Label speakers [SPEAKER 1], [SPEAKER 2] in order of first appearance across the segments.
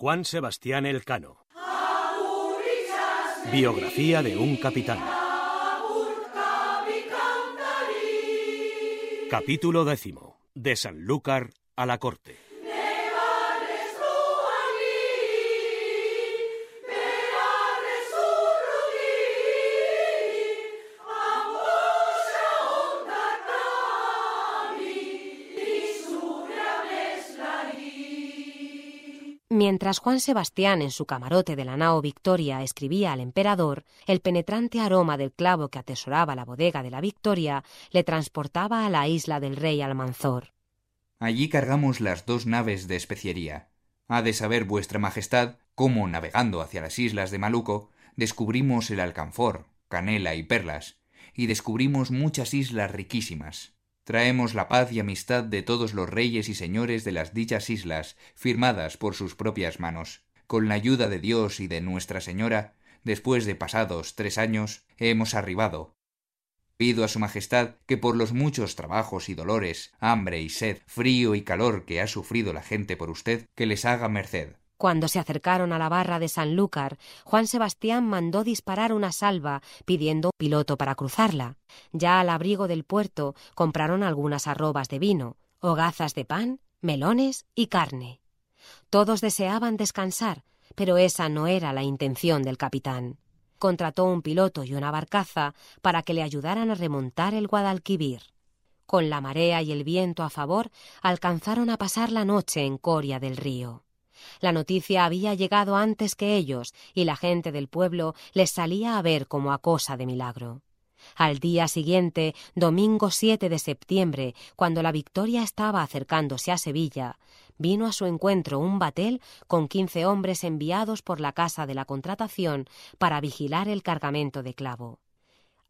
[SPEAKER 1] Juan Sebastián Elcano. Biografía de un capitán. Capítulo décimo. De Sanlúcar a la corte.
[SPEAKER 2] Mientras Juan Sebastián en su camarote de la nao Victoria escribía al emperador, el penetrante aroma del clavo que atesoraba la bodega de la Victoria le transportaba a la isla del rey Almanzor.
[SPEAKER 3] Allí cargamos las dos naves de especiería. Ha de saber vuestra majestad cómo, navegando hacia las islas de Maluco, descubrimos el alcanfor, canela y perlas, y descubrimos muchas islas riquísimas, Traemos la paz y amistad de todos los reyes y señores de las dichas islas, firmadas por sus propias manos. Con la ayuda de Dios y de Nuestra Señora, después de pasados tres años, hemos arribado. Pido a Su Majestad que por los muchos trabajos y dolores, hambre y sed, frío y calor que ha sufrido la gente por usted, que les haga merced.
[SPEAKER 2] Cuando se acercaron a la barra de Sanlúcar, Juan Sebastián mandó disparar una salva, pidiendo un piloto para cruzarla. Ya al abrigo del puerto compraron algunas arrobas de vino, hogazas de pan, melones y carne. Todos deseaban descansar, pero esa no era la intención del capitán. Contrató un piloto y una barcaza para que le ayudaran a remontar el Guadalquivir. Con la marea y el viento a favor, alcanzaron a pasar la noche en Coria del río. La noticia había llegado antes que ellos y la gente del pueblo les salía a ver como a cosa de milagro. Al día siguiente, domingo 7 de septiembre, cuando la victoria estaba acercándose a Sevilla, vino a su encuentro un batel con quince hombres enviados por la casa de la contratación para vigilar el cargamento de clavo.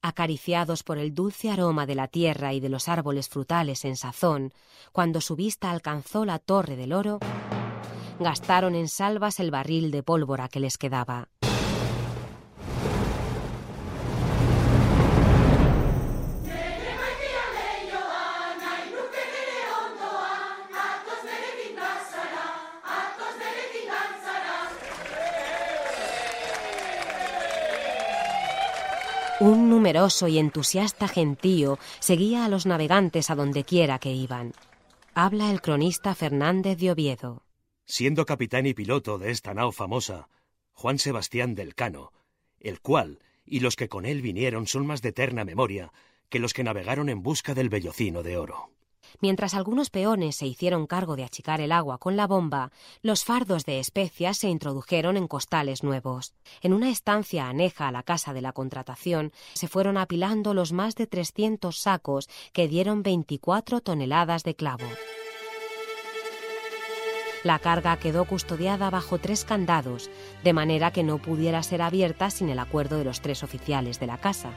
[SPEAKER 2] Acariciados por el dulce aroma de la tierra y de los árboles frutales en sazón, cuando su vista alcanzó la torre del oro, gastaron en salvas el barril de pólvora que les quedaba. Un numeroso y entusiasta gentío seguía a los navegantes a donde quiera que iban. Habla el cronista Fernández de Oviedo.
[SPEAKER 1] Siendo capitán y piloto de esta nao famosa, Juan Sebastián del Cano, el cual y los que con él vinieron son más de eterna memoria que los que navegaron en busca del bellocino de oro.
[SPEAKER 2] Mientras algunos peones se hicieron cargo de achicar el agua con la bomba, los fardos de especias se introdujeron en costales nuevos. En una estancia aneja a la casa de la contratación se fueron apilando los más de trescientos sacos que dieron veinticuatro toneladas de clavo. La carga quedó custodiada bajo tres candados, de manera que no pudiera ser abierta sin el acuerdo de los tres oficiales de la casa.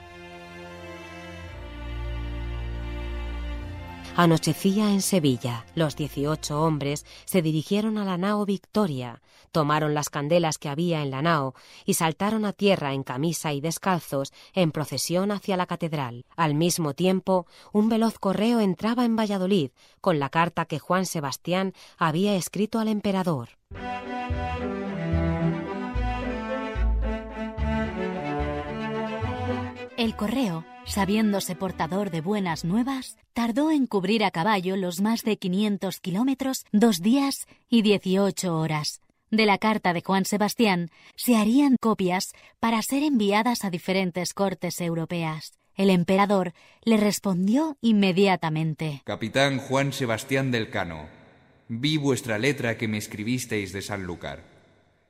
[SPEAKER 2] Anochecía en Sevilla. Los dieciocho hombres se dirigieron a la nao Victoria, tomaron las candelas que había en la nao y saltaron a tierra en camisa y descalzos en procesión hacia la catedral. Al mismo tiempo, un veloz correo entraba en Valladolid con la carta que Juan Sebastián había escrito al emperador.
[SPEAKER 4] El correo sabiéndose portador de buenas nuevas, tardó en cubrir a caballo los más de 500 kilómetros, dos días y 18 horas. De la carta de Juan Sebastián se harían copias para ser enviadas a diferentes cortes europeas. El emperador le respondió inmediatamente.
[SPEAKER 3] Capitán Juan Sebastián del Cano, vi vuestra letra que me escribisteis de Sanlúcar.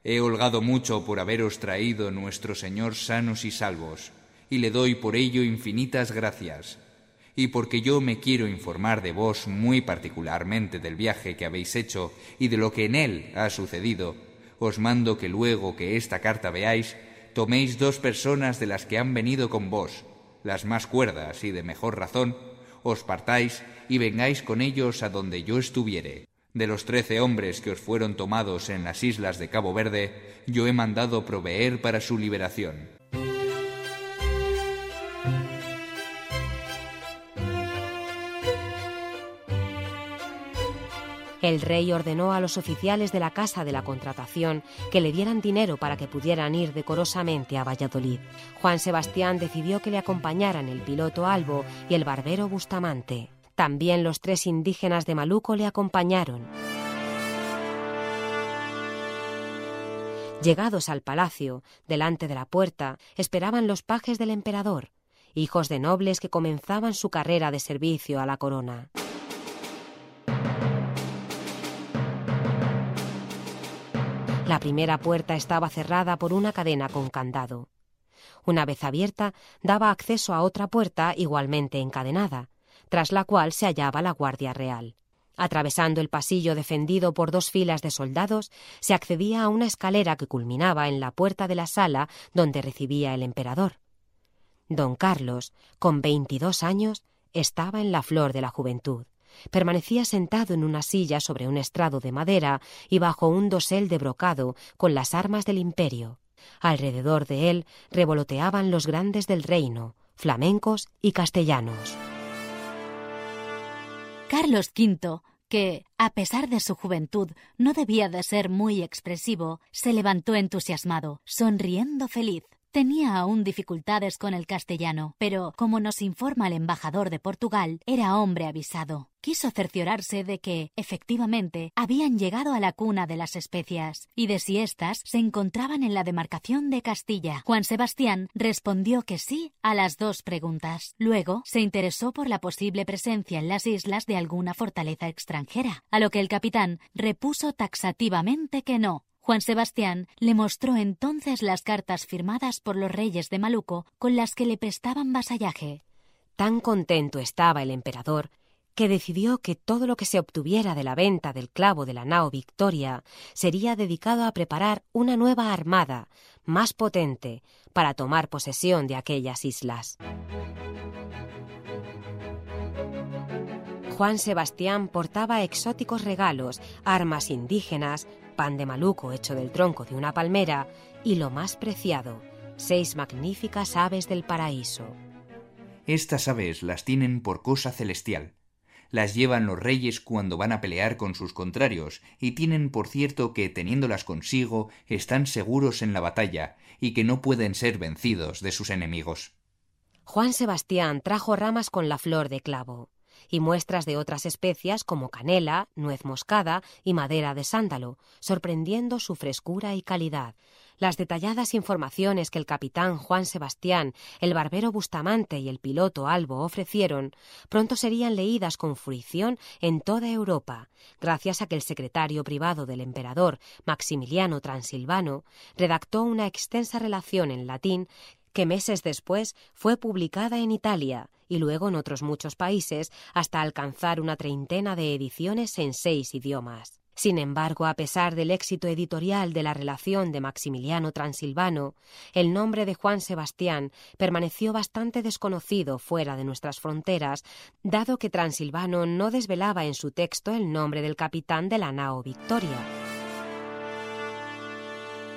[SPEAKER 3] He holgado mucho por haberos traído nuestro Señor sanos y salvos y le doy por ello infinitas gracias. Y porque yo me quiero informar de vos muy particularmente del viaje que habéis hecho y de lo que en él ha sucedido, os mando que luego que esta carta veáis, toméis dos personas de las que han venido con vos, las más cuerdas y de mejor razón, os partáis y vengáis con ellos a donde yo estuviere. De los trece hombres que os fueron tomados en las islas de Cabo Verde, yo he mandado proveer para su liberación.
[SPEAKER 2] El rey ordenó a los oficiales de la Casa de la Contratación que le dieran dinero para que pudieran ir decorosamente a Valladolid. Juan Sebastián decidió que le acompañaran el piloto Albo y el barbero Bustamante. También los tres indígenas de Maluco le acompañaron. Llegados al palacio, delante de la puerta, esperaban los pajes del emperador, hijos de nobles que comenzaban su carrera de servicio a la corona. La primera puerta estaba cerrada por una cadena con candado. Una vez abierta, daba acceso a otra puerta igualmente encadenada, tras la cual se hallaba la Guardia Real. Atravesando el pasillo defendido por dos filas de soldados, se accedía a una escalera que culminaba en la puerta de la sala donde recibía el emperador. Don Carlos, con veintidós años, estaba en la flor de la juventud. Permanecía sentado en una silla sobre un estrado de madera y bajo un dosel de brocado con las armas del imperio. Alrededor de él revoloteaban los grandes del reino, flamencos y castellanos.
[SPEAKER 4] Carlos V, que, a pesar de su juventud, no debía de ser muy expresivo, se levantó entusiasmado, sonriendo feliz. Tenía aún dificultades con el castellano, pero, como nos informa el embajador de Portugal, era hombre avisado. Quiso cerciorarse de que, efectivamente, habían llegado a la cuna de las especias y de si éstas se encontraban en la demarcación de Castilla. Juan Sebastián respondió que sí a las dos preguntas. Luego se interesó por la posible presencia en las islas de alguna fortaleza extranjera, a lo que el capitán repuso taxativamente que no, Juan Sebastián le mostró entonces las cartas firmadas por los reyes de Maluco con las que le prestaban vasallaje.
[SPEAKER 2] Tan contento estaba el emperador que decidió que todo lo que se obtuviera de la venta del clavo de la nao Victoria sería dedicado a preparar una nueva armada, más potente, para tomar posesión de aquellas islas. Juan Sebastián portaba exóticos regalos, armas indígenas, pan de maluco hecho del tronco de una palmera y lo más preciado, seis magníficas aves del paraíso.
[SPEAKER 3] Estas aves las tienen por cosa celestial. Las llevan los reyes cuando van a pelear con sus contrarios, y tienen por cierto que, teniéndolas consigo, están seguros en la batalla, y que no pueden ser vencidos de sus enemigos.
[SPEAKER 2] Juan Sebastián trajo ramas con la flor de clavo y muestras de otras especias como canela, nuez moscada y madera de sándalo, sorprendiendo su frescura y calidad. Las detalladas informaciones que el capitán Juan Sebastián, el barbero Bustamante y el piloto Albo ofrecieron pronto serían leídas con fruición en toda Europa, gracias a que el secretario privado del emperador, Maximiliano Transilvano, redactó una extensa relación en latín que meses después fue publicada en Italia y luego en otros muchos países hasta alcanzar una treintena de ediciones en seis idiomas. Sin embargo, a pesar del éxito editorial de la relación de Maximiliano Transilvano, el nombre de Juan Sebastián permaneció bastante desconocido fuera de nuestras fronteras, dado que Transilvano no desvelaba en su texto el nombre del capitán de la nao Victoria.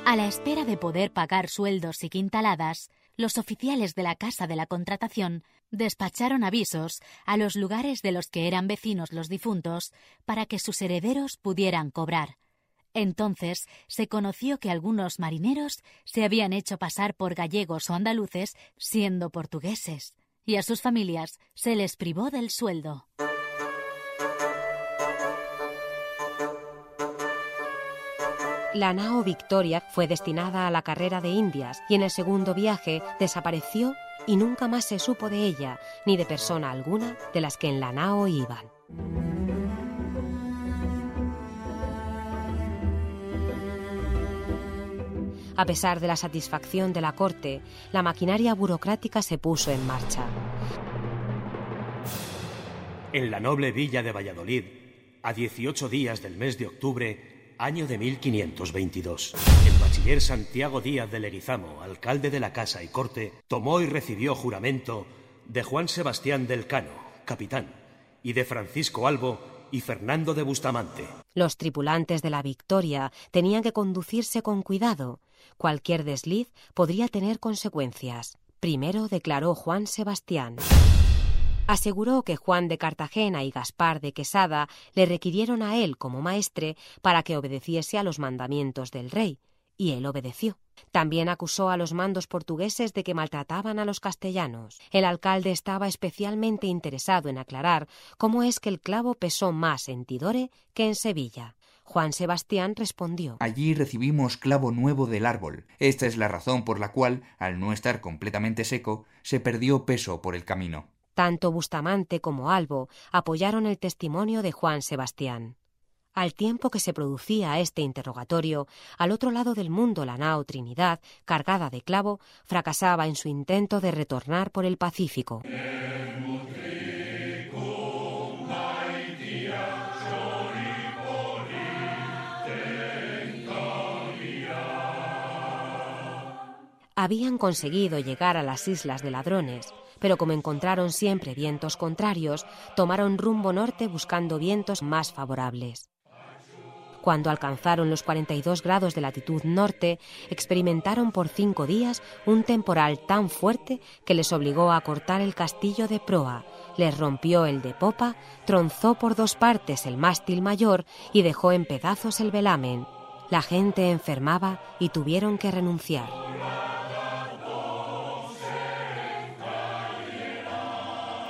[SPEAKER 4] A la espera de poder pagar sueldos y quintaladas, los oficiales de la Casa de la Contratación despacharon avisos a los lugares de los que eran vecinos los difuntos para que sus herederos pudieran cobrar. Entonces se conoció que algunos marineros se habían hecho pasar por gallegos o andaluces siendo portugueses, y a sus familias se les privó del sueldo.
[SPEAKER 2] La nao Victoria fue destinada a la carrera de Indias y en el segundo viaje desapareció y nunca más se supo de ella ni de persona alguna de las que en la nao iban. A pesar de la satisfacción de la corte, la maquinaria burocrática se puso en marcha.
[SPEAKER 1] En la noble villa de Valladolid, a 18 días del mes de octubre, año de 1522. El bachiller Santiago Díaz de Leguizamo, alcalde de la Casa y Corte, tomó y recibió juramento de Juan Sebastián del Cano, capitán, y de Francisco Albo y Fernando de Bustamante.
[SPEAKER 2] Los tripulantes de la Victoria tenían que conducirse con cuidado. Cualquier desliz podría tener consecuencias. Primero declaró Juan Sebastián. Aseguró que Juan de Cartagena y Gaspar de Quesada le requirieron a él como maestre para que obedeciese a los mandamientos del rey, y él obedeció. También acusó a los mandos portugueses de que maltrataban a los castellanos. El alcalde estaba especialmente interesado en aclarar cómo es que el clavo pesó más en Tidore que en Sevilla. Juan Sebastián respondió
[SPEAKER 3] Allí recibimos clavo nuevo del árbol. Esta es la razón por la cual, al no estar completamente seco, se perdió peso por el camino.
[SPEAKER 2] Tanto Bustamante como Albo apoyaron el testimonio de Juan Sebastián. Al tiempo que se producía este interrogatorio, al otro lado del mundo la nao Trinidad, cargada de clavo, fracasaba en su intento de retornar por el Pacífico. Habían conseguido llegar a las Islas de Ladrones, pero como encontraron siempre vientos contrarios, tomaron rumbo norte buscando vientos más favorables. Cuando alcanzaron los 42 grados de latitud norte, experimentaron por cinco días un temporal tan fuerte que les obligó a cortar el castillo de proa, les rompió el de popa, tronzó por dos partes el mástil mayor y dejó en pedazos el velamen. La gente enfermaba y tuvieron que renunciar.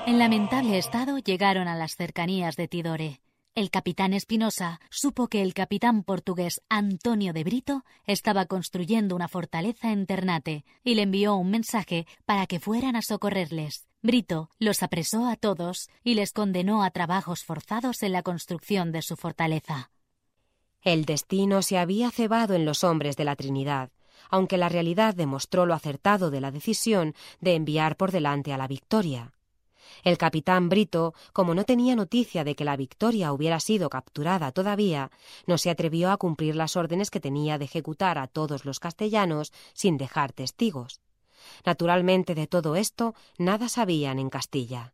[SPEAKER 4] En lamentable estado llegaron a las cercanías de Tidore. El capitán Espinosa supo que el capitán portugués Antonio de Brito estaba construyendo una fortaleza en Ternate y le envió un mensaje para que fueran a socorrerles. Brito los apresó a todos y les condenó a trabajos forzados en la construcción de su fortaleza.
[SPEAKER 2] El destino se había cebado en los hombres de la Trinidad, aunque la realidad demostró lo acertado de la decisión de enviar por delante a la victoria. El capitán Brito, como no tenía noticia de que la Victoria hubiera sido capturada todavía, no se atrevió a cumplir las órdenes que tenía de ejecutar a todos los castellanos sin dejar testigos. Naturalmente de todo esto nada sabían en Castilla.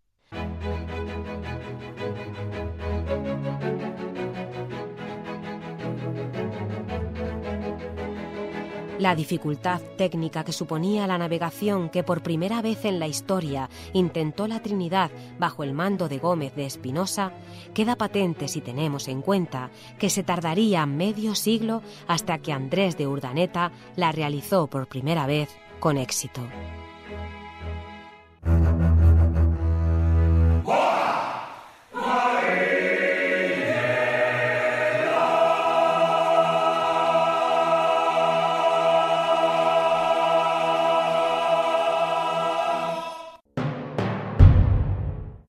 [SPEAKER 2] La dificultad técnica que suponía la navegación que por primera vez en la historia intentó la Trinidad bajo el mando de Gómez de Espinosa queda patente si tenemos en cuenta que se tardaría medio siglo hasta que Andrés de Urdaneta la realizó por primera vez con éxito.